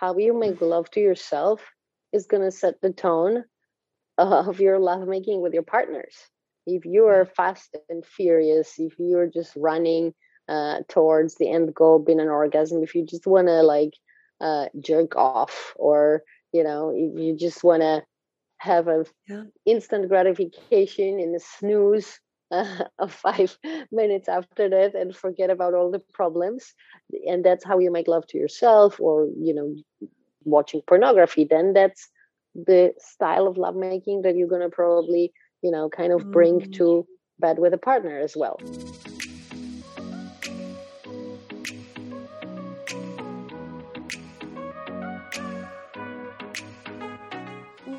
how you make love to yourself is going to set the tone of your lovemaking with your partners. If you are fast and furious, if you're just running uh, towards the end goal being an orgasm, if you just want to like uh, jerk off, or you know, if you just want to have a yeah. instant gratification in a snooze uh, five minutes after that and forget about all the problems. And that's how you make love to yourself or you know watching pornography. Then that's the style of lovemaking that you're going to probably you know kind of bring mm. to bed with a partner as well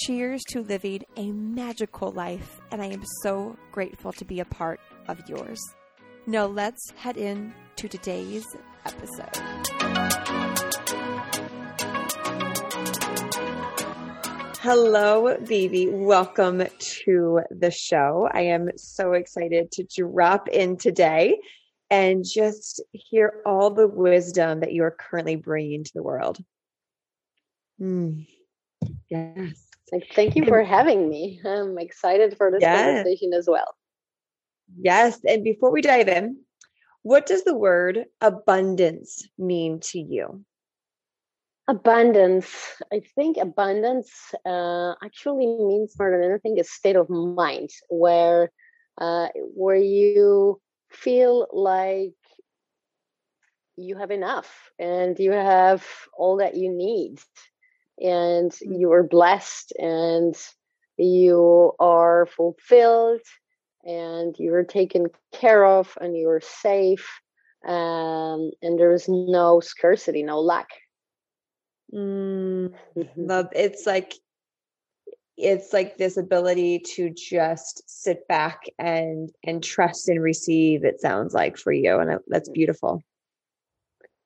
Cheers to living a magical life, and I am so grateful to be a part of yours. Now, let's head in to today's episode. Hello, baby. Welcome to the show. I am so excited to drop in today and just hear all the wisdom that you are currently bringing to the world. Mm. Yes. Like, thank you for having me. I'm excited for this yes. conversation as well. Yes. And before we dive in, what does the word abundance mean to you? Abundance. I think abundance uh, actually means more than anything a state of mind where uh, where you feel like you have enough and you have all that you need and mm. you are blessed and you are fulfilled and you're taken care of and you're safe um, and there's no scarcity no lack mm, love it's like it's like this ability to just sit back and and trust and receive it sounds like for you and that's mm. beautiful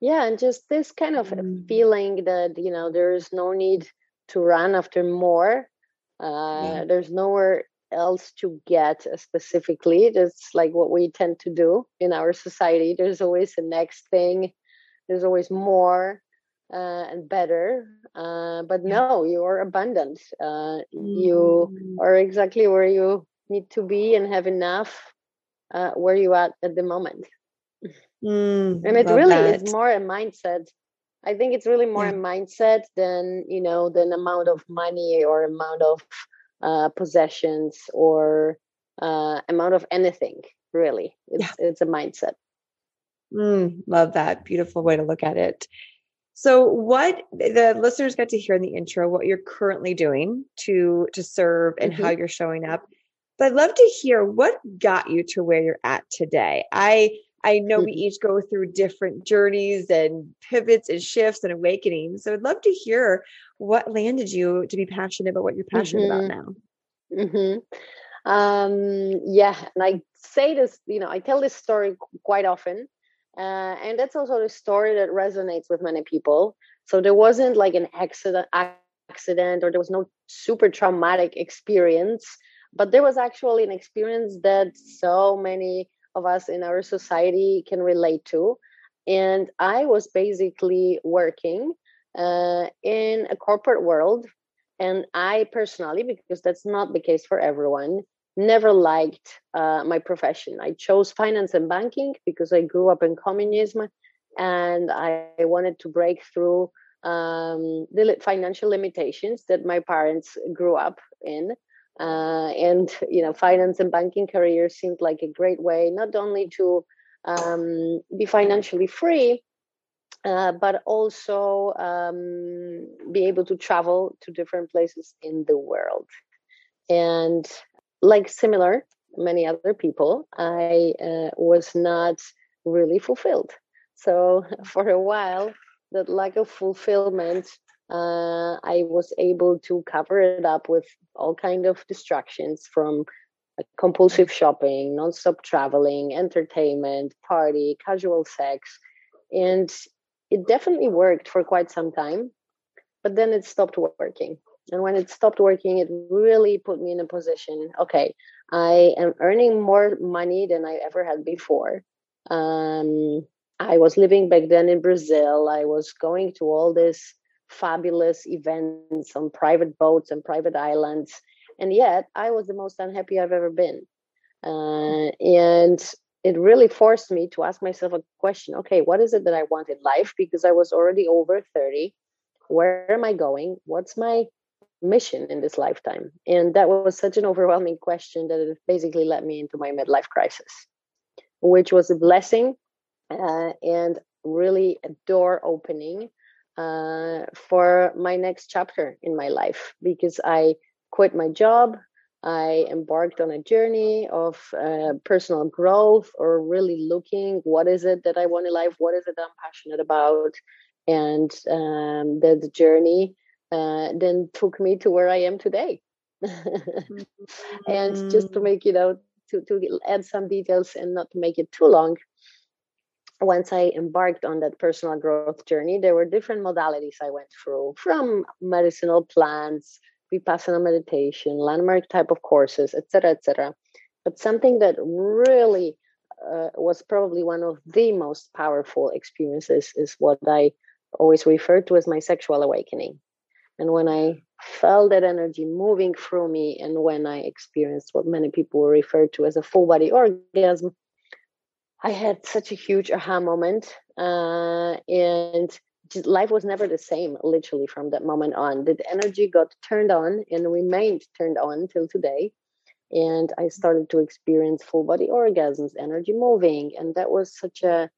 yeah and just this kind of mm. feeling that you know there's no need to run after more uh, yeah. there's nowhere else to get specifically that's like what we tend to do in our society there's always the next thing there's always more uh, and better uh, but yeah. no you're abundant uh, mm. you are exactly where you need to be and have enough uh, where you at at the moment Mm, and it really that. is more a mindset. I think it's really more yeah. a mindset than you know than amount of money or amount of uh, possessions or uh, amount of anything. Really, it's yeah. it's a mindset. Mm, love that beautiful way to look at it. So, what the listeners got to hear in the intro, what you're currently doing to to serve and mm-hmm. how you're showing up. But I'd love to hear what got you to where you're at today. I I know we each go through different journeys and pivots and shifts and awakenings. So I'd love to hear what landed you to be passionate about what you're passionate mm-hmm. about now. Mm-hmm. Um, yeah, and I say this, you know, I tell this story quite often. Uh, and that's also the story that resonates with many people. So there wasn't like an accident, accident, or there was no super traumatic experience, but there was actually an experience that so many of us in our society can relate to. And I was basically working uh, in a corporate world. And I personally, because that's not the case for everyone, never liked uh, my profession. I chose finance and banking because I grew up in communism and I wanted to break through um, the financial limitations that my parents grew up in. Uh, and you know finance and banking career seemed like a great way not only to um, be financially free uh, but also um, be able to travel to different places in the world. And like similar many other people i uh, was not really fulfilled. So for a while that lack of fulfillment uh, I was able to cover it up with all kind of distractions from compulsive shopping, non-stop traveling, entertainment, party, casual sex, and it definitely worked for quite some time. But then it stopped working, and when it stopped working, it really put me in a position. Okay, I am earning more money than I ever had before. Um, I was living back then in Brazil. I was going to all this fabulous events on private boats and private islands. And yet I was the most unhappy I've ever been. Uh, and it really forced me to ask myself a question okay, what is it that I want in life? Because I was already over 30. Where am I going? What's my mission in this lifetime? And that was such an overwhelming question that it basically led me into my midlife crisis, which was a blessing uh, and really a door opening uh, for my next chapter in my life because I quit my job. I embarked on a journey of uh, personal growth or really looking what is it that I want in life, what is it that I'm passionate about, and um, that journey uh, then took me to where I am today. mm-hmm. And just to make you know to to add some details and not to make it too long, once I embarked on that personal growth journey, there were different modalities I went through from medicinal plants, vipassana meditation, landmark type of courses, etc., etc. But something that really uh, was probably one of the most powerful experiences is what I always refer to as my sexual awakening. And when I felt that energy moving through me, and when I experienced what many people refer to as a full body orgasm, I had such a huge aha moment, uh, and just, life was never the same. Literally from that moment on, the energy got turned on and remained turned on till today. And I started to experience full body orgasms, energy moving, and that was such a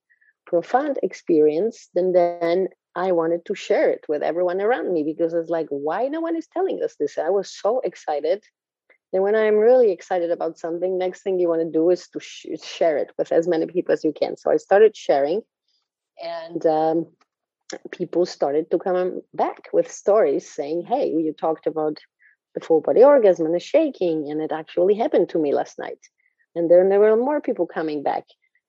profound experience. And then I wanted to share it with everyone around me because it's like, why no one is telling us this? I was so excited and when I'm really excited about something, next thing you want to do is to sh- share it with as many people as you can. So I started sharing, and um, people started to come back with stories saying, "Hey, you talked about the full body orgasm and the shaking, and it actually happened to me last night." And then there were more people coming back.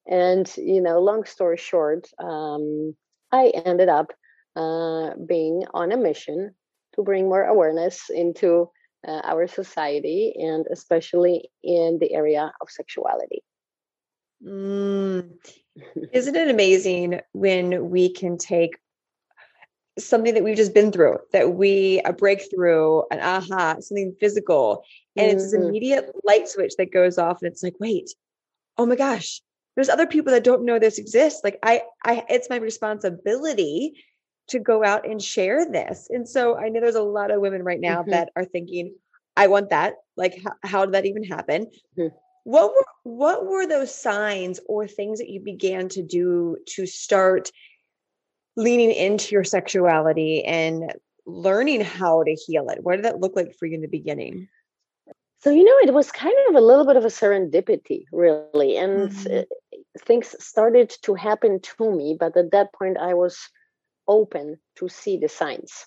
And you know, long story short, um, I ended up uh, being on a mission to bring more awareness into uh, our society and especially in the area of sexuality. Mm. Isn't it amazing when we can take something that we've just been through, that we a breakthrough, an aha, something physical, and mm-hmm. it's this mm-hmm. immediate light switch that goes off, and it's like, wait, oh my gosh, there's other people that don't know this exists. Like I, I, it's my responsibility to go out and share this. And so I know there's a lot of women right now mm-hmm. that are thinking, I want that. Like, how, how did that even happen? Mm-hmm. What were what were those signs or things that you began to do to start leaning into your sexuality and learning how to heal it? What did that look like for you in the beginning? So, you know, it was kind of a little bit of a serendipity, really. And mm-hmm. things started to happen to me. But at that point, I was open to see the signs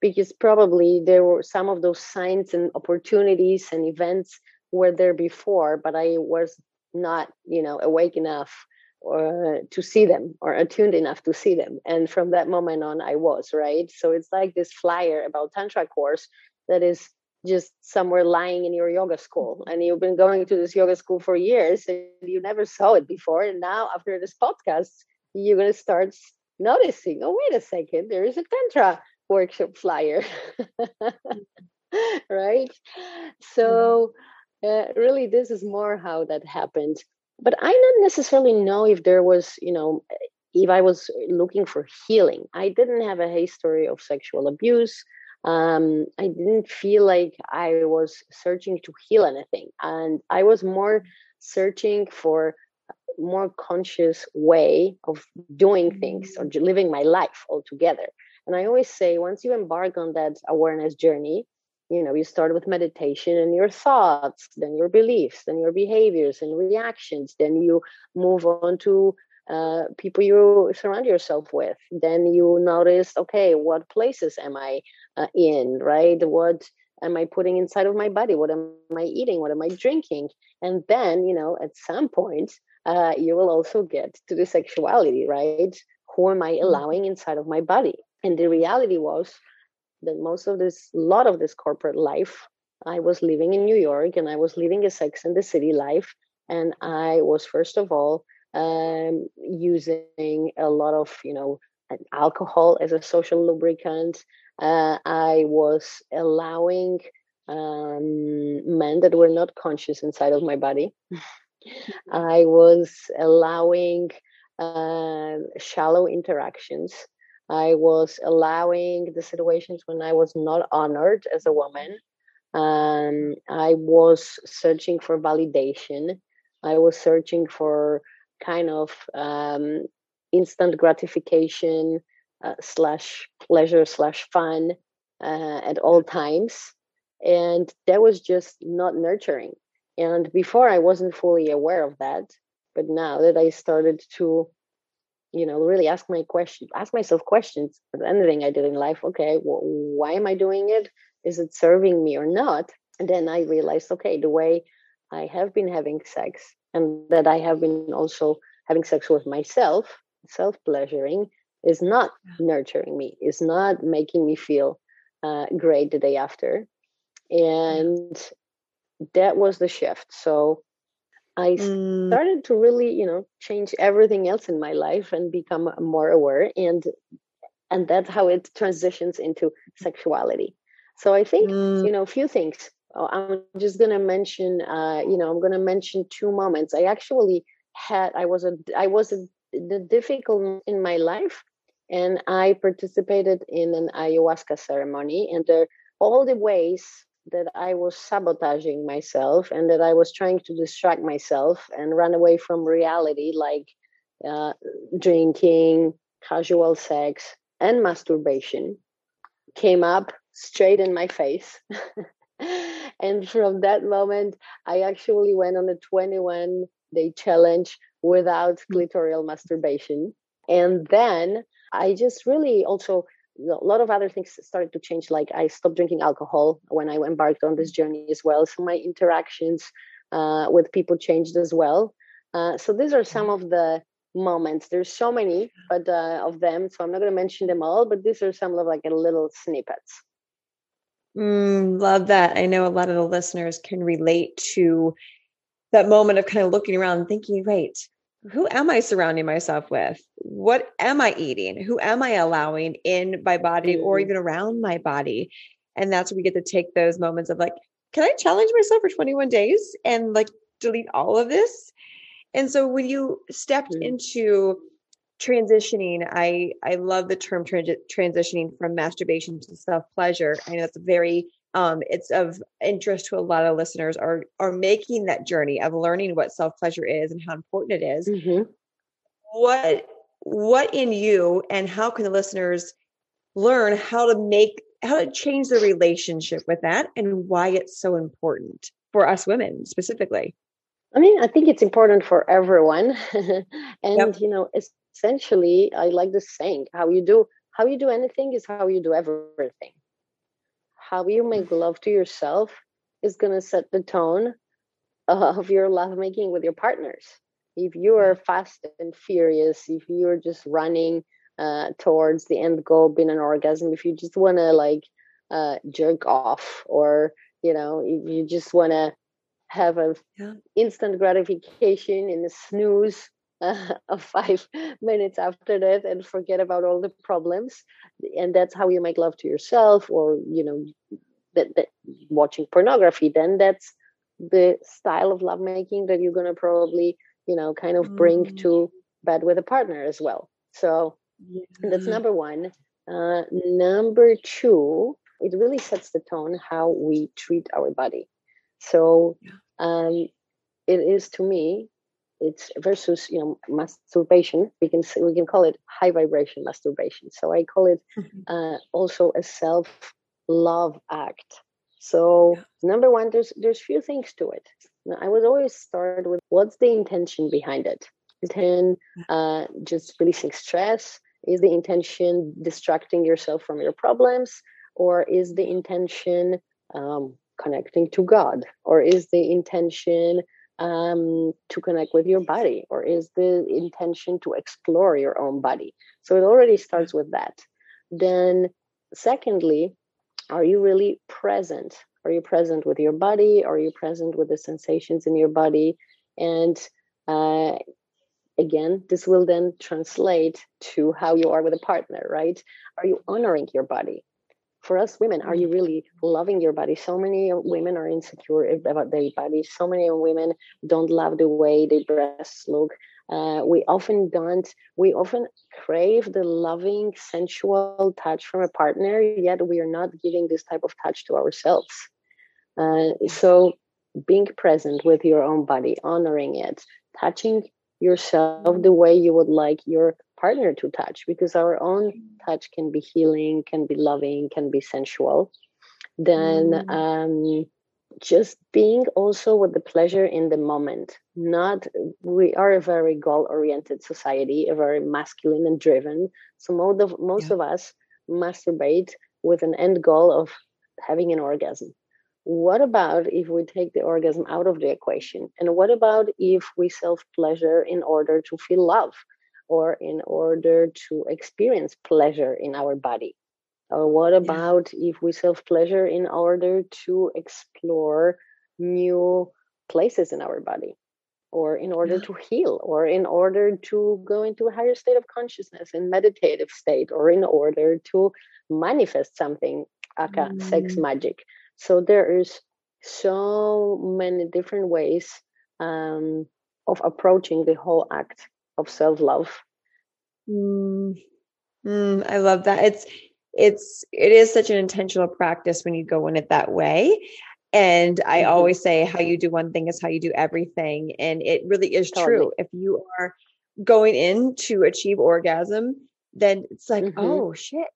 because probably there were some of those signs and opportunities and events were there before but i was not you know awake enough or uh, to see them or attuned enough to see them. And from that moment on i was right? So it's like this flyer about tantra course that is just somewhere lying in your yoga school. And you've been going to this yoga school for years and you never saw it before. And now after this podcast you're going to start noticing, oh, wait a second, there is a Tantra workshop flyer. right? So, uh, really, this is more how that happened. But I don't necessarily know if there was, you know, if I was looking for healing. I didn't have a history of sexual abuse. um, I didn't feel like I was searching to heal anything. And I was more searching for more conscious way of doing things or mm. living my life altogether. And I always say, once you embark on that awareness journey, you know, you start with meditation and your thoughts, then your beliefs, then your behaviors and reactions, then you move on to uh, people you surround yourself with. Then you notice, okay, what places am I uh, in, right? What am I putting inside of my body? What am I eating? What am I drinking? And then, you know, at some point, uh, you will also get to the sexuality, right? Who am I mm-hmm. allowing inside of my body? And the reality was that most of this, lot of this corporate life, I was living in New York and I was living a sex and the city life. And I was, first of all, um, using a lot of, you know, alcohol as a social lubricant. Uh, I was allowing um, men that were not conscious inside of my body. Mm-hmm. I was allowing uh, shallow interactions. I was allowing the situations when I was not honored as a woman. Um, I was searching for validation. I was searching for kind of um, instant gratification uh, slash pleasure slash fun uh, at all times and that was just not nurturing and before i wasn't fully aware of that but now that i started to you know really ask my question ask myself questions anything i did in life. Okay well, why am i doing it? Is it serving me or not? And then i realized okay the way i have been having sex and that i have been also having sex with myself, self pleasuring, is not nurturing me, is not making me feel uh, great the day after. And that was the shift. So I mm. started to really, you know, change everything else in my life and become more aware. And and that's how it transitions into sexuality. So I think, mm. you know, a few things. Oh, I'm just going to mention, uh, you know, I'm going to mention two moments. I actually had i was a i was a, the difficult in my life and i participated in an ayahuasca ceremony and there all the ways that i was sabotaging myself and that i was trying to distract myself and run away from reality like uh, drinking casual sex and masturbation came up straight in my face and from that moment i actually went on a 21 day challenge without mm. clitoral masturbation. And then I just really also a lot of other things started to change. Like I stopped drinking alcohol when I embarked on this journey as well. So my interactions uh, with people changed as well. Uh, so these are some of the moments. There's so many, but uh, of them. So I'm not going to mention them all, but these are some of like a little snippets. Mm, love that. I know a lot of the listeners can relate to that moment of kind of looking around and thinking, wait, who am I surrounding myself with? What am I eating? Who am I allowing in my body or mm-hmm. even around my body? And that's where we get to take those moments of like, can I challenge myself for 21 days and like delete all of this? And so when you stepped mm-hmm. into transitioning, I I love the term transitioning from masturbation to self pleasure. I know that's a very um, it's of interest to a lot of listeners are are making that journey of learning what self pleasure is and how important it is. Mm-hmm. What what in you and how can the listeners learn how to make how to change the relationship with that and why it's so important for us women specifically? I mean, I think it's important for everyone, and yep. you know, essentially, I like the saying: "How you do how you do anything is how you do everything." How you make love to yourself is going to set the tone of your lovemaking with your partners. If you are fast and furious, if you're just running uh, towards the end goal being an orgasm, if you just want to like uh, jerk off, or you know, if you just want to have a yeah. instant gratification in a snooze uh, five minutes after that and forget about all the problems and that's how you make love to yourself or you know that, that watching pornography then that's the style of lovemaking that you're going to probably you know kind of bring mm. to bed with a partner as well so yeah. that's number one uh, number two it really sets the tone how we treat our body. So um, it is to me, it's versus you know masturbation. We can we can call it high vibration masturbation. So I call it mm-hmm. uh, also a self love act. So yeah. number one, there's there's few things to it. I would always start with what's the intention behind it? Is it. Then uh, just releasing stress. Is the intention distracting yourself from your problems, or is the intention um, connecting to God, or is the intention um, to connect with your body, or is the intention to explore your own body? So it already starts with that. Then, secondly, are you really present? Are you present with your body? Are you present with the sensations in your body? And uh, again, this will then translate to how you are with a partner, right? Are you honoring your body? For us women, are you mm. really loving your body? So many women are insecure about their body. So many women don't love the way their breasts look. Uh, we often don't, we often crave the loving, sensual touch from a partner, yet we are not giving this type of touch to ourselves. Uh, so, being present with your own body, honoring it, touching yourself the way you would like your partner to touch, because our own touch can be healing, can be loving, can be sensual. Then, mm. um, just being also with the pleasure in the moment not we are a very goal oriented society a very masculine and driven so most of most yeah. of us masturbate with an end goal of having an orgasm what about if we take the orgasm out of the equation and what about if we self pleasure in order to feel love or in order to experience pleasure in our body or what about yeah. if we self pleasure in order to explore new places in our body? Or in order yeah. to heal, or in order to go into a higher state of consciousness and meditative state, or in order to manifest something, aka mm. sex magic. So there is so many different ways um, of approaching the whole act of self love. Mm. Mm, I love that. It's it's it is such an intentional practice when you go in it that way and i mm-hmm. always say how you do one thing is how you do everything and it really is totally. true if you are going in to achieve orgasm then it's like mm-hmm. oh shit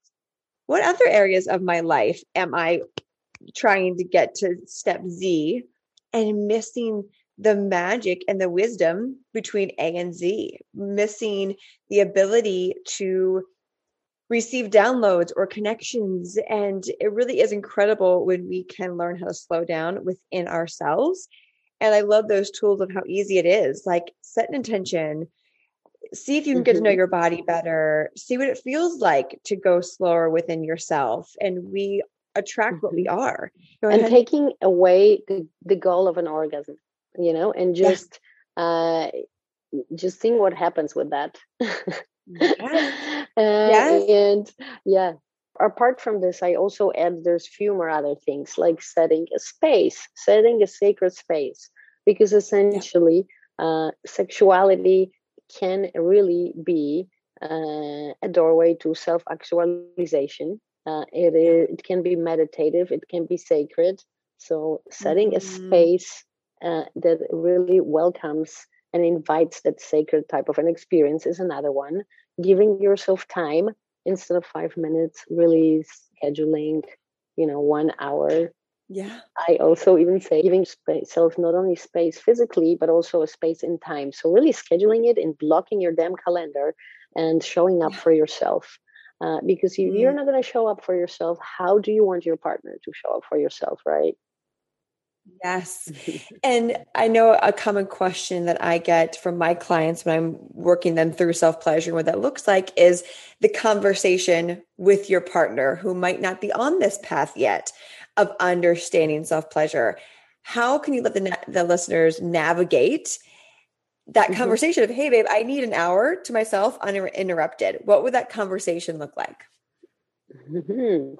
what other areas of my life am i trying to get to step z and missing the magic and the wisdom between a and z missing the ability to receive downloads or connections. And it really is incredible when we can learn how to slow down within ourselves. And I love those tools of how easy it is. Like set an intention, see if you can get to know mm-hmm. your body better, see what it feels like to go slower within yourself. And we attract mm-hmm. what we mm-hmm. are. Go and ahead. taking away the, the goal of an orgasm, you know, and just yeah. uh just seeing what happens with that. Yeah. uh, yes. And yeah, apart from this, I also add there's few more other things like setting a space, setting a sacred space, because essentially, yeah. uh, sexuality can really be uh, a doorway to self actualization. Uh, it, is, it can be meditative, it can be sacred. So, setting mm-hmm. a space uh, that really welcomes and invites that sacred type of an experience is another one. Giving yourself time instead of five minutes, really scheduling, you know, one hour. Yeah. I also even say giving yourself not only space physically, but also a space in time. So really scheduling it and blocking your damn calendar and showing up yeah. for yourself. Uh, because you, mm. you're not going to show up for yourself. How do you want your partner to show up for yourself, right? Yes. and I know a common question that I get from my clients when I'm working them through self pleasure and what that looks like is the conversation with your partner who might not be on this path yet of understanding self pleasure. How can you let the, the listeners navigate that mm-hmm. conversation of, hey, babe, I need an hour to myself uninterrupted? What would that conversation look like? Mm-hmm.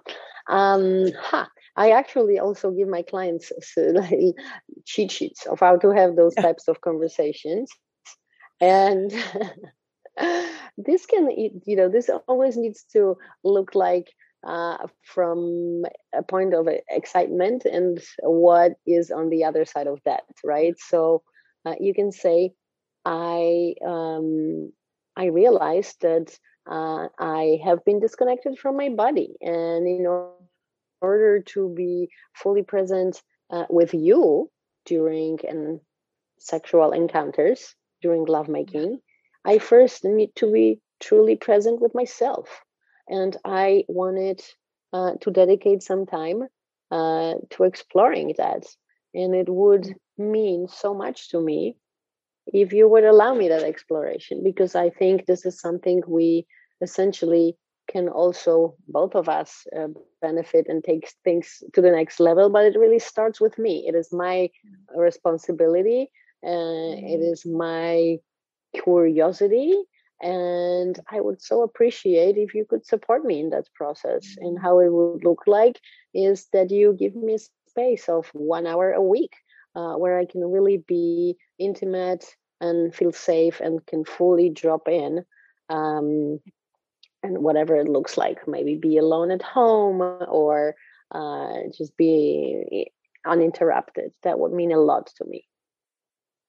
Um, huh. I actually also give my clients like cheat sheets of how to have those types of conversations. And this can, you know, this always needs to look like uh, from a point of excitement and what is on the other side of that, right? So uh, you can say, I um, I realized that uh, I have been disconnected from my body, and in order to be fully present uh, with you during and sexual encounters during lovemaking, I first need to be truly present with myself. And I wanted uh, to dedicate some time uh, to exploring that. And it would mean so much to me if you would allow me that exploration, because I think this is something we essentially can also, both of us, uh, benefit and take things to the next level. But it really starts with me. It is my responsibility, uh, it mm-hmm. my curiosity and i would so appreciate if you could support me in that process and mm-hmm. how it would look like is that you give me space of one hour a week uh, where i can really be intimate and feel safe and can fully drop in um, and whatever it looks like maybe be alone at home or uh, just be uninterrupted that would mean a lot to me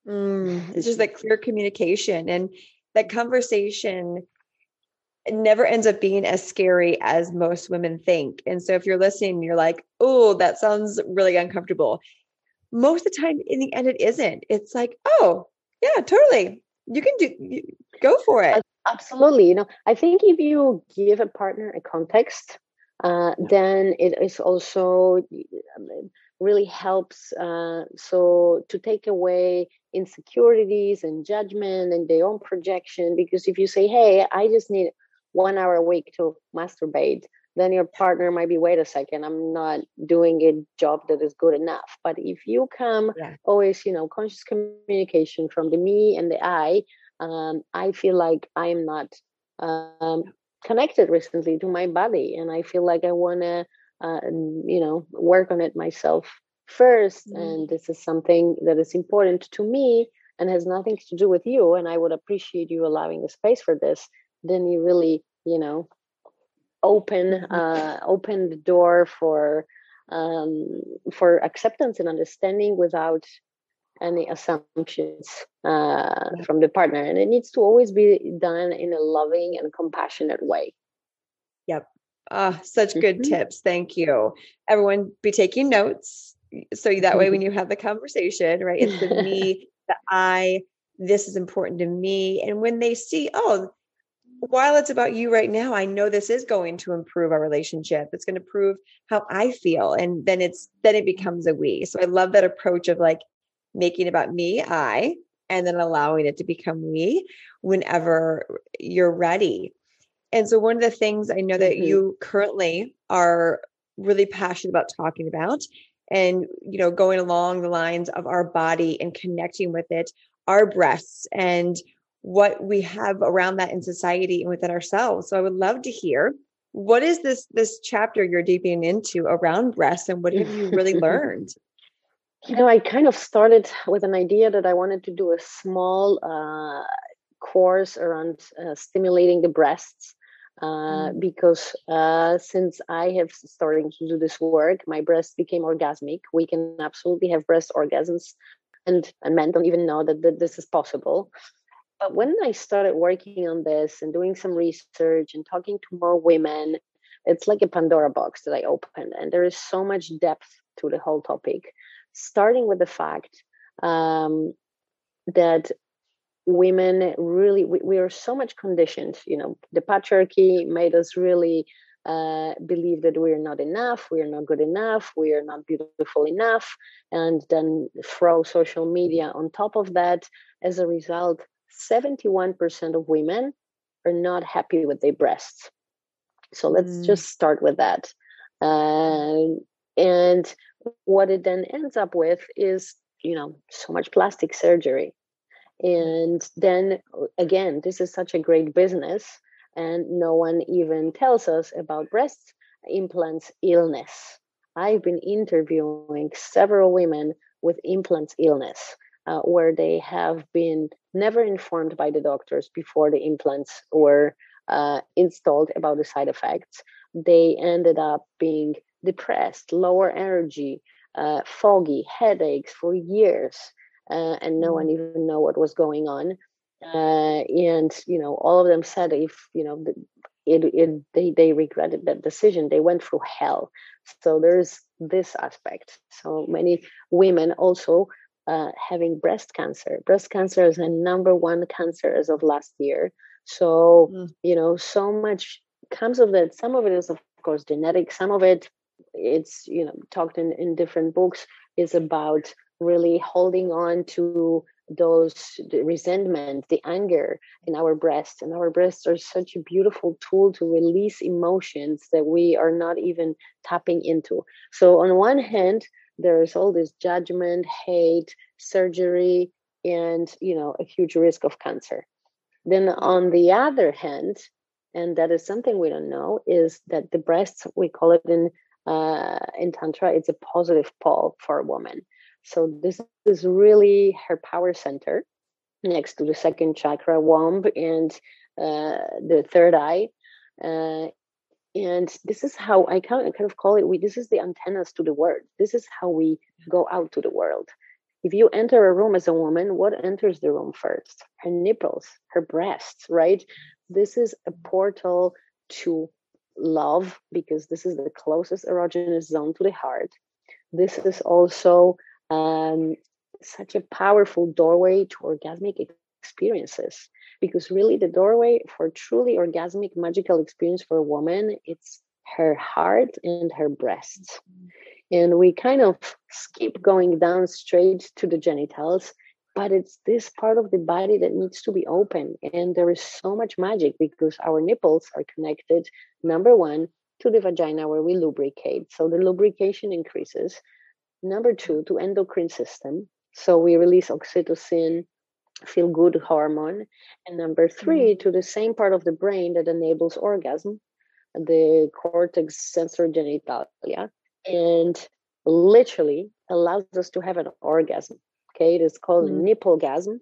Mm, it's just that clear communication and that conversation never ends up being as scary as most women think. And so if you're listening, you're like, oh, that sounds really uncomfortable. Most of the time, in the end, it isn't. It's like, oh, yeah, totally. You can do, you, go for it. Absolutely. You know, I think if you give a partner a context, uh, then it is also really helps uh, so to take away insecurities and judgment and their own projection because if you say hey i just need one hour a week to masturbate then your partner might be wait a second i'm not doing a job that is good enough but if you come yeah. always you know conscious communication from the me and the i um, i feel like i'm not um, connected recently to my body and i feel like i want to uh, you know work on it myself 1st mm-hmm. and this is something that is important to me and has nothing to do with you and i would appreciate you allowing a space for this then you really you know open mm-hmm. uh, open the door for um, for acceptance and understanding without any assumptions uh, from the partner and it needs to always be done in a loving and compassionate way yep Ah, such good mm-hmm. tips. Thank you. Everyone be taking notes. So that way when you have the conversation, right? It's the me, the I, this is important to me. And when they see, oh, while it's about you right now, I know this is going to improve our relationship. It's going to prove how I feel. And then it's then it becomes a we. So I love that approach of like making about me, I, and then allowing it to become we whenever you're ready. And so, one of the things I know that mm-hmm. you currently are really passionate about talking about, and you know, going along the lines of our body and connecting with it, our breasts and what we have around that in society and within ourselves. So, I would love to hear what is this this chapter you're deepening into around breasts, and what have you really learned? You know, I kind of started with an idea that I wanted to do a small uh, course around uh, stimulating the breasts uh, mm. because uh, since I have started to do this work, my breast became orgasmic. We can absolutely have breast orgasms, and, and men don't even know that, that this is possible. But when I started working on this and doing some research and talking to more women, it's like a Pandora box that I opened, and there is so much depth to the whole topic. Starting with the fact um, that women really we, we, are so much conditioned you know the patriarchy made us really uh, believe that we are not enough we are not good enough we are not beautiful enough and then throw social media on top of that. As a result 71% of women are not happy with their breasts. So let's mm. just start with that. Uh, and what it then ends up with is you know so much plastic surgery and then again, this is such a great business, and no one even tells us about breast implants illness. I've been interviewing several women with implants illness uh, where they have been never informed by the doctors before the implants were uh, installed about the side effects. they ended up being depressed, lower energy, uh, foggy, headaches for years, uh, and no one mm-hmm. even know what was going on. Uh, and you know, all of them said if you know it, it they they regretted that decision. They went through hell. So there's this aspect. So many women also uh, having breast cancer. Breast cancer is a number one cancer as of last year. So mm. you know, so much comes of that. Some of it is of course genetic. Some of it it's you know talked in in different books is about really holding on to those the resentment the anger in our breasts. And our breasts are such a beautiful tool to release emotions that we are not even tapping into. So on one hand there's all this judgment hate surgery and you know a huge risk of cancer. Then on the other hand and that is something we don't know is that the breasts we call it in uh, in tantra it's a positive pole for a woman. So this is really her power center next to the second chakra womb and uh, the third eye. Uh, and this is how i kind of, call it we this is the antennas to the world. This is how we go out to the world. If you enter a room as a woman what enters the room first? Her nipples her breasts right? This is a portal to love because this is the closest erogenous zone to the heart. This is also um, such a powerful doorway to orgasmic experiences because really the doorway for truly orgasmic magical experience for a woman it's her heart and her breasts and we kind of skip going down straight to the genitals but it's this part of the body that needs to be open and there is so much magic because our nipples are connected number one to the vagina where we lubricate. So the lubrication increases. Number two to endocrine system. So we release oxytocin feel good hormone. And number 3 mm-hmm. to the same part of the brain that enables orgasm the cortex sensor genitalia and literally allows us to have an orgasm Okay, it is called mm. nipplegasm.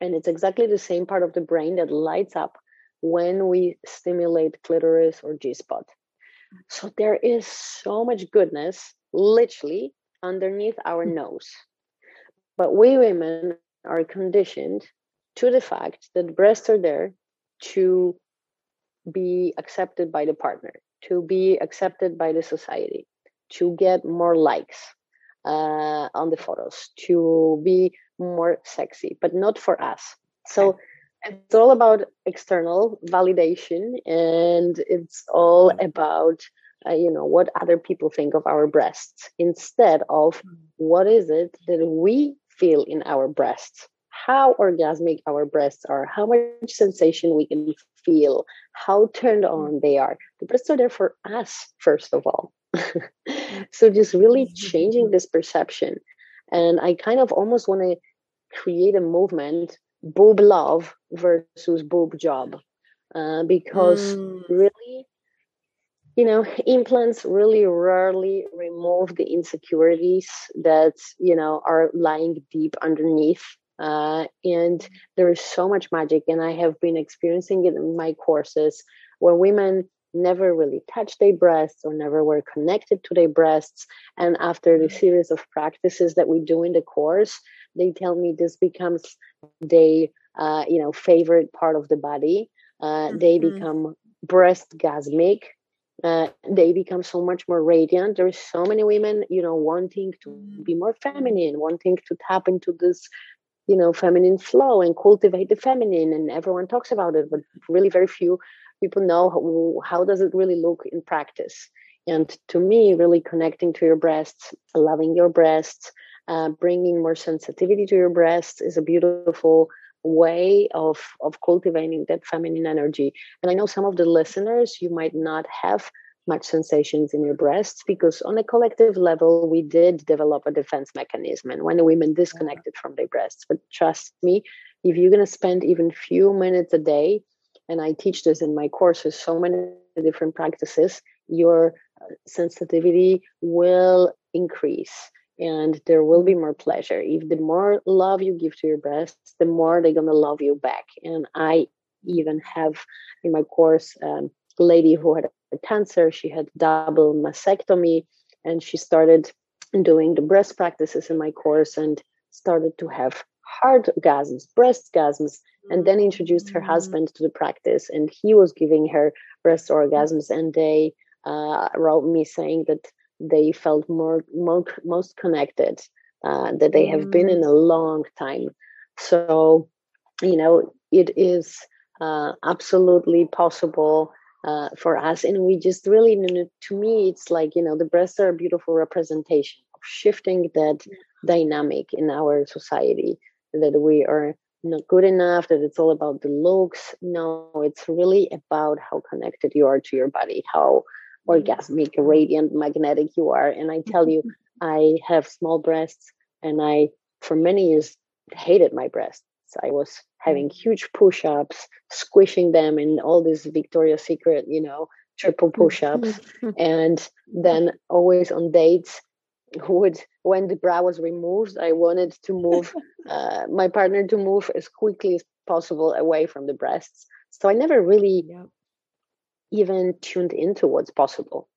And it's exactly the same part of the brain that lights up when we stimulate clitoris or G spot. So there is so much goodness literally underneath our mm. nose. But we women are conditioned to the fact that breasts are there to be accepted by the partner, to be accepted by the society, to get more likes, uh, on the photos to be more sexy, but not for us. So it's all about external validation and it's all about uh, you know what other people think of our breasts instead of mm. what is it that we feel in our breasts how orgasmic our breasts are how much sensation we can feel how turned mm. on they are the breasts are there for us first of all so just really changing this perception. And i kind of almost want to create a movement boob love versus boob job uh, because mm. really you know implants really rarely remove the insecurities that you know are lying deep underneath uh, and there is so much magic and i have been experiencing it in my courses where women never really touch their breasts or never were connected to their breasts. And after the series of practices that we do in the course, they tell me this becomes their uh, you know favorite part of the body. Uh, mm-hmm. They become breastgasmic. Uh, they become so much more radiant. There's so many women, you know, wanting to be more feminine, wanting to tap into this you know feminine flow and cultivate the feminine and everyone talks about it but really very few people know how, how does it really look in practice? And to me really connecting to your breasts loving your breasts uh, bringing more sensitivity to your breasts is a beautiful way of of cultivating that feminine energy. And i know some of the listeners you might not have much sensations in your breasts because on a collective level we did develop a defense mechanism and when the women disconnected from their breasts. But trust me if you're going to spend even few minutes a day and I teach this in my courses, so many different practices, your sensitivity will increase and there will be more pleasure. If the more love you give to your breasts, the more they're gonna love you back. And I even have in my course um, a lady who had cancer. She had double mastectomy, and she started doing the breast practices in my course and started to have hard orgasms, breast orgasms, and then introduced her husband to the practice, and he was giving her breast orgasms, and they uh, wrote me saying that they felt more, more most connected uh, that they have been in a long time. So, you know, it is uh, absolutely possible uh, for us, and we just really, to me, it's like you know, the breasts are a beautiful representation of shifting that dynamic in our society that we are not good enough, that it's all about the looks. No, it's really about how connected you are to your body, how orgasmic, radiant, magnetic you are. And I tell you, I have small breasts and I, for many years, hated my breasts. I was having mm. huge push ups, squishing them in all these Victoria's Secret, you know, triple push ups. and then always on dates, would when the bra was removed, I wanted to move uh, my partner to move as quickly as possible away from the breasts. So I never really yeah even tuned into what's possible.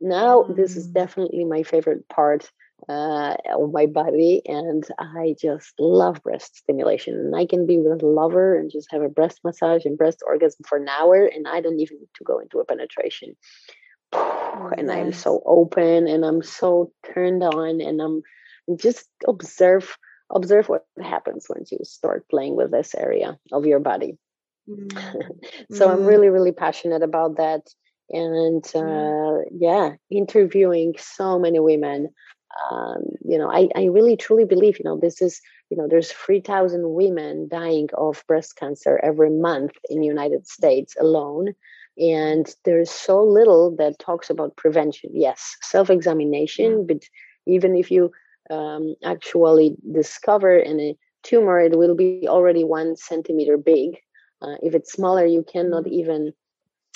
Now, mm. this is mm. definitely my favorite part uh, of my body, and I just love breast stimulation. And I can be with a lover and just have a breast massage and breast orgasm for an hour, and I don't even need to go into a penetration. And I'm so open, and I'm so turned on, and I'm just observe observe what happens once you start playing with this area of your body. Mm. so I'm mm. really, really passionate about that. And uh, yeah, interviewing so many women. Um, you know, I, I really truly believe, you know, this is, you know, there's 3,000 women dying of breast cancer every month in the United States alone. And there's so little that talks about prevention. Yes, self examination, but even if you um, actually discover a tumor, it will be already one centimeter big uh, if it's smaller, you cannot mm-hmm. even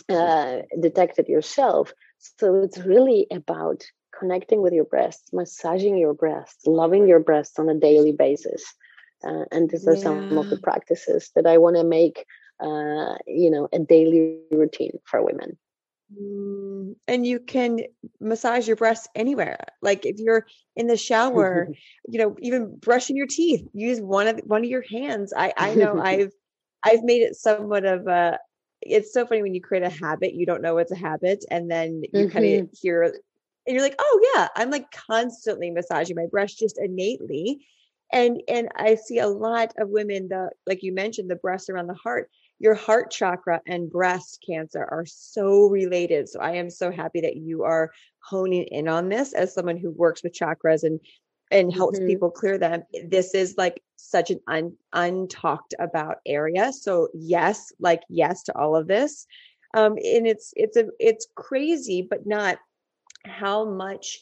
uh, detect it yourself. So it's really about connecting with your breasts, massaging your breasts, loving your breasts on a daily basis. Uh, and these are yeah. some of the practices that I want to make, uh, you know, a daily routine for women. Mm, and you can massage your breasts anywhere. Like if you're in the shower, you know, even brushing your teeth, use one of one of your hands. I I know I've I've made it somewhat of a it's so funny when you create a habit, you don't know it's a habit, and then you mm-hmm. kind of hear and you're like, oh yeah, I'm like constantly massaging my breast just innately. And and I see a lot of women the like you mentioned, the breasts around the heart. Your heart chakra and breast cancer are so related. So I am so happy that you are honing in on this as someone who works with chakras and and helps mm-hmm. people clear them. This is like such an un, untalked about area. So yes, like yes to all of this. Um, and it's it's a it's crazy, but not how much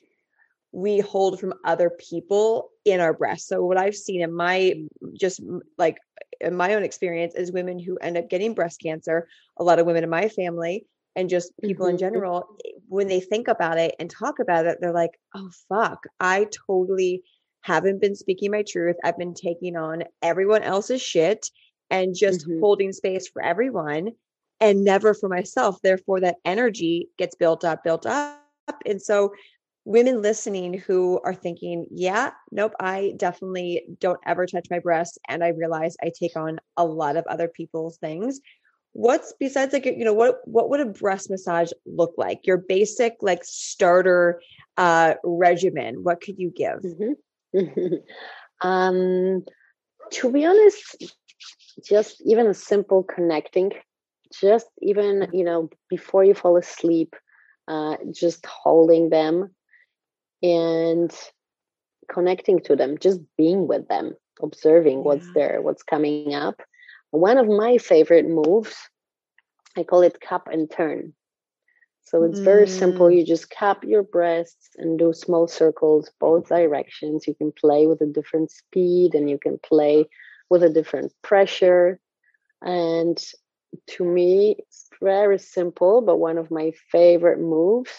we hold from other people in our breasts. So what I've seen in my just like in my own experience is women who end up getting breast cancer, a lot of women in my family and just people mm-hmm. in general when they think about it and talk about it they're like oh fuck i totally haven't been speaking my truth i've been taking on everyone else's shit and just mm-hmm. holding space for everyone and never for myself therefore that energy gets built up built up and so women listening who are thinking yeah nope i definitely don't ever touch my breasts and i realize i take on a lot of other people's things. What's besides like you know what what would a breast massage look like? Your basic like starter uh regimen what could you give? Mm-hmm. um to be honest just even a simple connecting just even you know before you fall asleep uh just holding them and connecting to them just being with them observing yeah. what's there what's coming up one of my favorite moves, I call it cup and turn. So it's mm. very simple. Mm. You just cup your breasts and do small circles both directions. You can play with a different speed and you can play with a different pressure. And to me, it's very simple, but one of my favorite moves.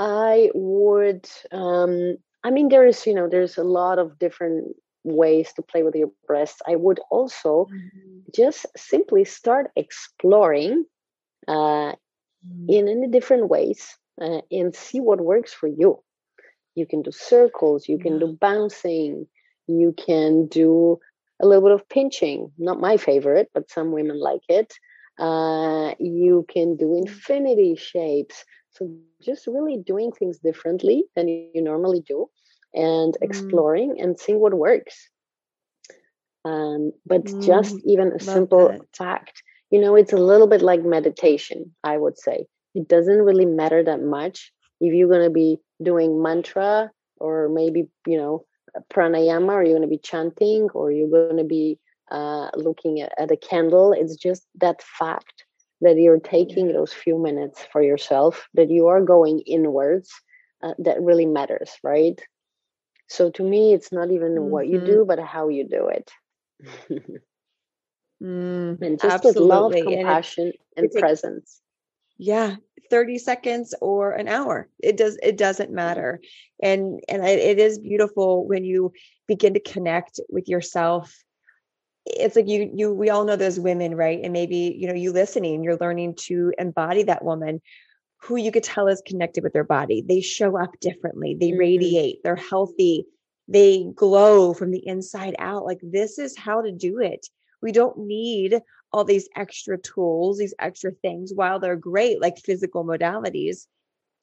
I would, um, I mean, there is, you know, there's a lot of different ways to play with your breasts, I would also mm-hmm. just simply start exploring uh, mm. in any different ways uh, and see what works for you. You can do circles, you can do bouncing, you can do a little bit of pinching. Not my favorite, but some women like it. Uh, you can do infinity shapes. So just really doing things differently than you normally do and mm. exploring and seeing what works. Um, but mm. just even a Love simple that. fact, you know, it's a little bit like meditation, I would say. It doesn't really matter that much if you're going to be doing mantra or maybe, you know, pranayama or you're going to be chanting or you're going to be uh, looking at, at, a candle. It's just that fact that you're taking yeah. those few minutes for yourself, that you are going inwards, uh, that really matters, right? So to me, it's not even mm-hmm. what you mm-hmm. do, but how you do it. mm, and just absolutely. with love, compassion, and, it, and presence. yeah, 30 seconds or an hour it does it doesn't matter and and it is beautiful when you begin to connect with yourself it's like you you we all know those women right and maybe you know you listening you're learning to embody that woman who you could tell is connected with their body they show up differently they mm-hmm. radiate they're healthy they glow from the inside out like this is how to do it we don't need all these extra tools, these extra things, while they're great, like physical modalities,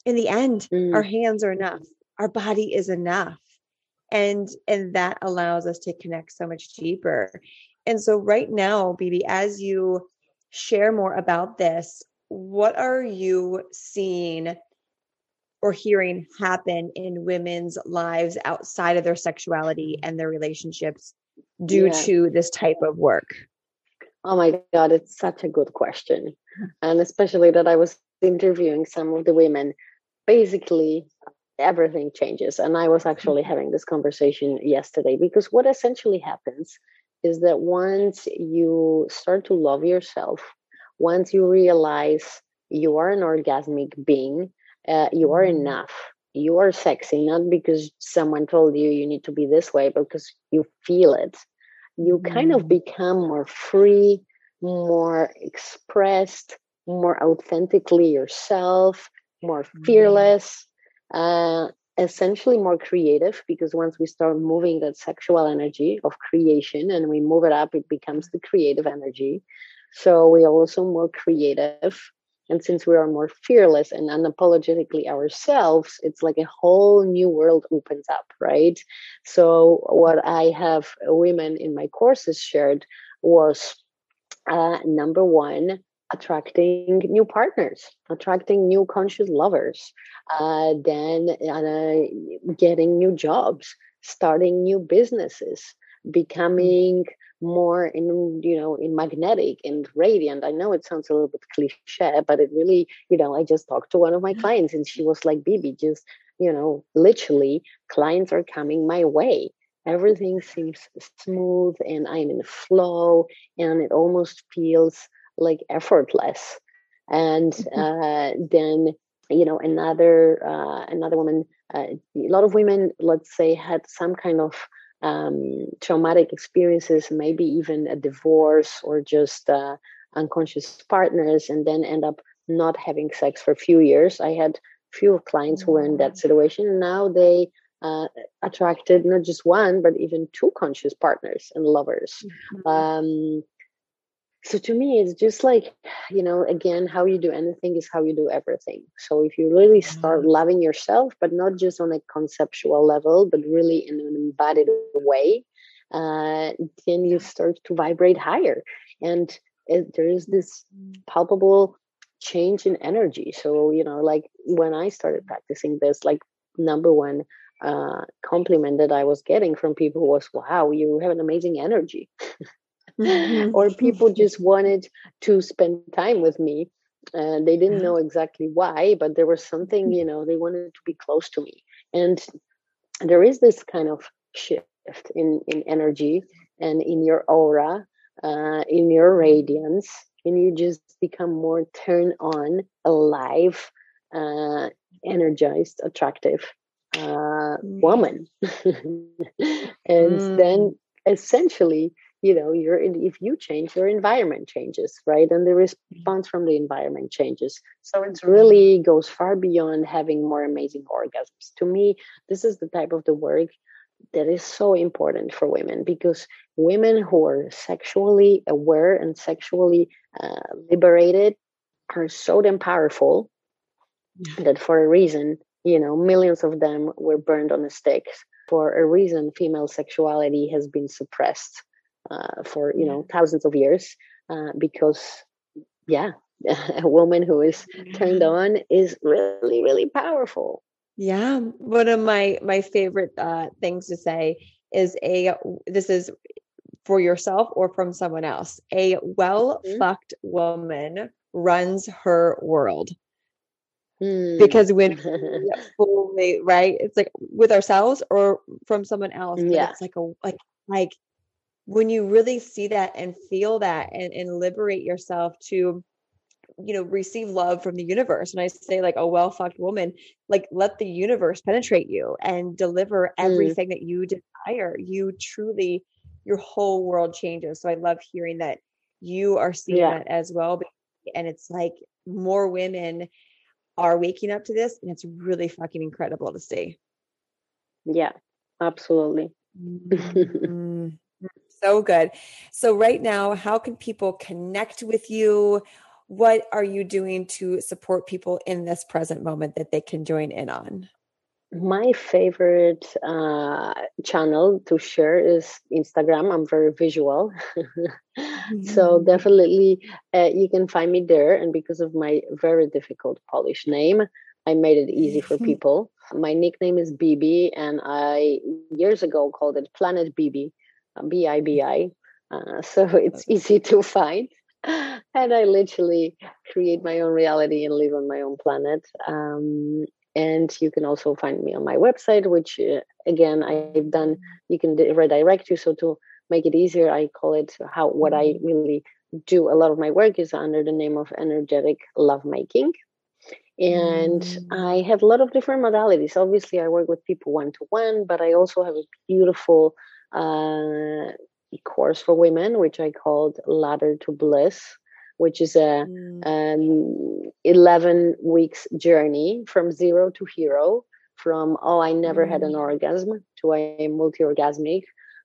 in the end, mm. our hands are enough. Our body is enough. And and that allows us to connect so much deeper. And so right now, Bibi, as you share more about this, what are you seeing or hearing happen in women's lives outside of their sexuality and their relationships due yeah. to this type of work? Oh my God, it's such a good question. And especially that I was interviewing some of the women. Basically, everything changes. And I was actually mm-hmm. having this conversation yesterday because what essentially happens is that once you start to love yourself, once you realize you are an orgasmic being, uh, you are mm-hmm. enough. You are sexy, not because someone told you you need to be this way, but because you feel it you kind of mm. become more free, more expressed, more authentically yourself, more fearless, uh, essentially more creative. Because once we start moving that sexual energy of creation and we move it up, it becomes the creative energy. So we are also more creative. And since we are more fearless and unapologetically ourselves, it's like a whole new world opens up, right? So, what I have women in my courses shared was uh, number one, attracting new partners, attracting new conscious lovers, uh, then uh, getting new jobs, starting new businesses, becoming more in you know in magnetic and radiant. I know it sounds a little bit cliche but it really you know i just talked to one of my clients and she was like bibi just you know literally clients are coming my way. Everything seems smooth and i'm in flow and it almost feels like effortless and mm-hmm. uh, then you know another uh, another woman uh, a lot of women let's say had some kind of um, traumatic experiences, maybe even a divorce or just uh, unconscious partners, and then end up not having sex for a few years. I had few clients who were in that mm. situation, and now they uh, attracted not just one, but even two conscious partners and lovers. Mm-hmm. Um, so to me it's just like you know again how you do anything is how you do everything. So if you really start mm-hmm. loving yourself but not just on a conceptual level but really in an embodied way uh, then you start to vibrate higher. And it, there is this palpable change in energy. So you know like when i started practicing this like number one uh, compliment that i was getting from people was wow you have an amazing energy mm-hmm. or people just wanted to spend time with me and they didn't know exactly why but there was something you know they wanted to be close to me. And there is this kind of shift in in energy and in your aura uh, in your radiance and you just become more turned on alive uh, energized attractive uh, woman. And mm. then essentially you know your if you change your environment changes right? And the response from the environment changes. So it really goes far beyond having more amazing orgasms. To me this is the type of the work that is so important for women because women who are sexually aware and sexually uh, liberated are so damn powerful that for a reason you know millions of them were burned on the stakes for a reason female sexuality has been suppressed uh, for you know thousands of years uh, because yeah a woman who is turned on is really really powerful yeah one of my my favorite uh, things to say is a this is for yourself or from someone else a well mm-hmm. fucked woman runs her world Mm. Because when fully right, it's like with ourselves or from someone else. Yeah. It's like a like like when you really see that and feel that and, and liberate yourself to you know receive love from the universe and i say like a well fucked woman like let the universe penetrate you and deliver mm. everything mm. that you desire you truly your whole world changes so i love hearing that you are seeing yeah. that as well and it's like more women are waking up to this and it's really fucking incredible to see yeah absolutely mm-hmm. So good so right now how can people connect with you what are you doing to support people in this present moment that they can join in on my favorite uh, channel to share is Instagram. I'm very visual. mm-hmm. So definitely uh, you can find me there. And because of my very difficult Polish name, I made it easy for people. My nickname is Bibi, and I years ago called it Planet Bibi, uh, B I B I. So it's easy to find. And I literally create my own reality and live on my own planet. Um, and you can also find me on my website which uh, again i've done you can redirect you so to make it easier i call it how what i mm-hmm. really do a lot of my work is under the name of energetic lovemaking and mm. i have a lot of different modalities obviously i work with people one to one but i also have a beautiful uh, course for women which i called ladder to bliss which is a mm. um, 11 weeks journey from zero to hero from oh i never mm. had an mm. orgasm to i am multi-orgasmic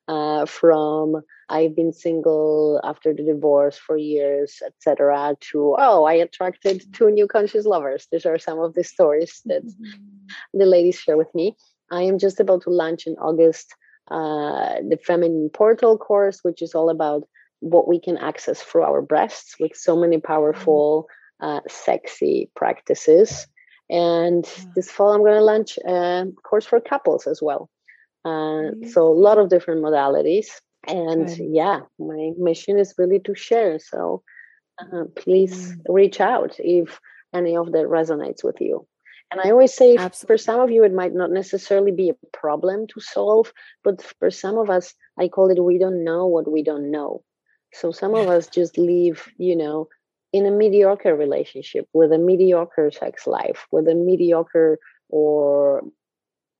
uh, from i've been single after the divorce for years etc to oh i attracted two new conscious lovers these are some of the stories that mm-hmm. the ladies share with me i am just about to launch in august uh, the feminine portal course which is all about what we can access through our breasts with so many powerful, uh, sexy practices. And this fall, I'm going to launch a course for couples as well. Uh, so a lot of different modalities. And okay. yeah, my mission is really to share. So uh, please mm. reach out if any of that resonates with you. And I always say, Absolutely. for some of you, it might not necessarily be a problem to solve, but for some of us, I call it we don't know what we don't know. So some of us just live, you know, in a mediocre relationship with a mediocre sex life, with a mediocre or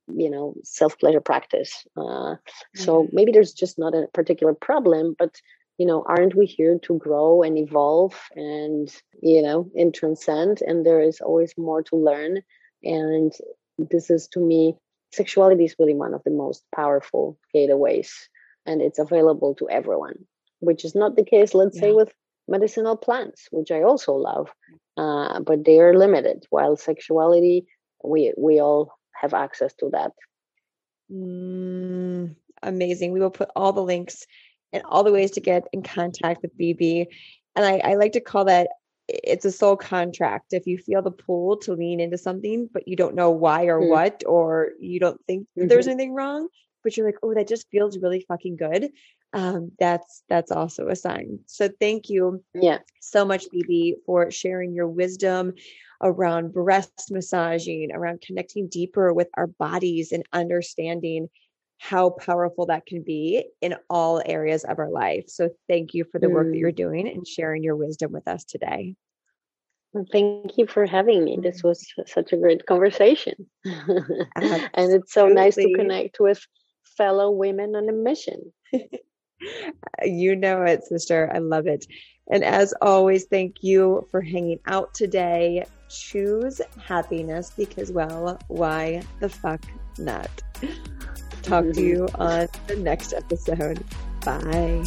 you know self pleasure practice. Uh, mm-hmm. So maybe there's just not a particular problem, but you know, aren't we here to grow and evolve and you know and transcend? And there is always more to learn. And this is to me, sexuality is really one of the most powerful gateways, and it's available to everyone which is not the case, let's yeah. say, with medicinal plants, which I also love, uh, but they are limited. While sexuality, we we all have access to that. Mm, amazing. We will put all the links and all the ways to get in contact with Bibi. And I, I like to call that it's a soul contract. If you feel the pull to lean into something, but you don't know why or mm. what, or you don't think mm-hmm. there's anything wrong, but you're like, oh, that just feels really fucking good um, that's that's also a sign. So thank you, yeah, so much, Bibi, for sharing your wisdom around breast massaging, around connecting deeper with our bodies and understanding how powerful that can be in all areas of our life. So thank you for the work that you're mm. doing and sharing your wisdom with us today. Well, thank you for having me. This was such a great conversation. and it's so nice to connect with fellow women on a mission. You know it, sister. I love it. And as always, thank you for hanging out today. Choose happiness because, well, why the fuck not? Talk to you on the next episode. Bye.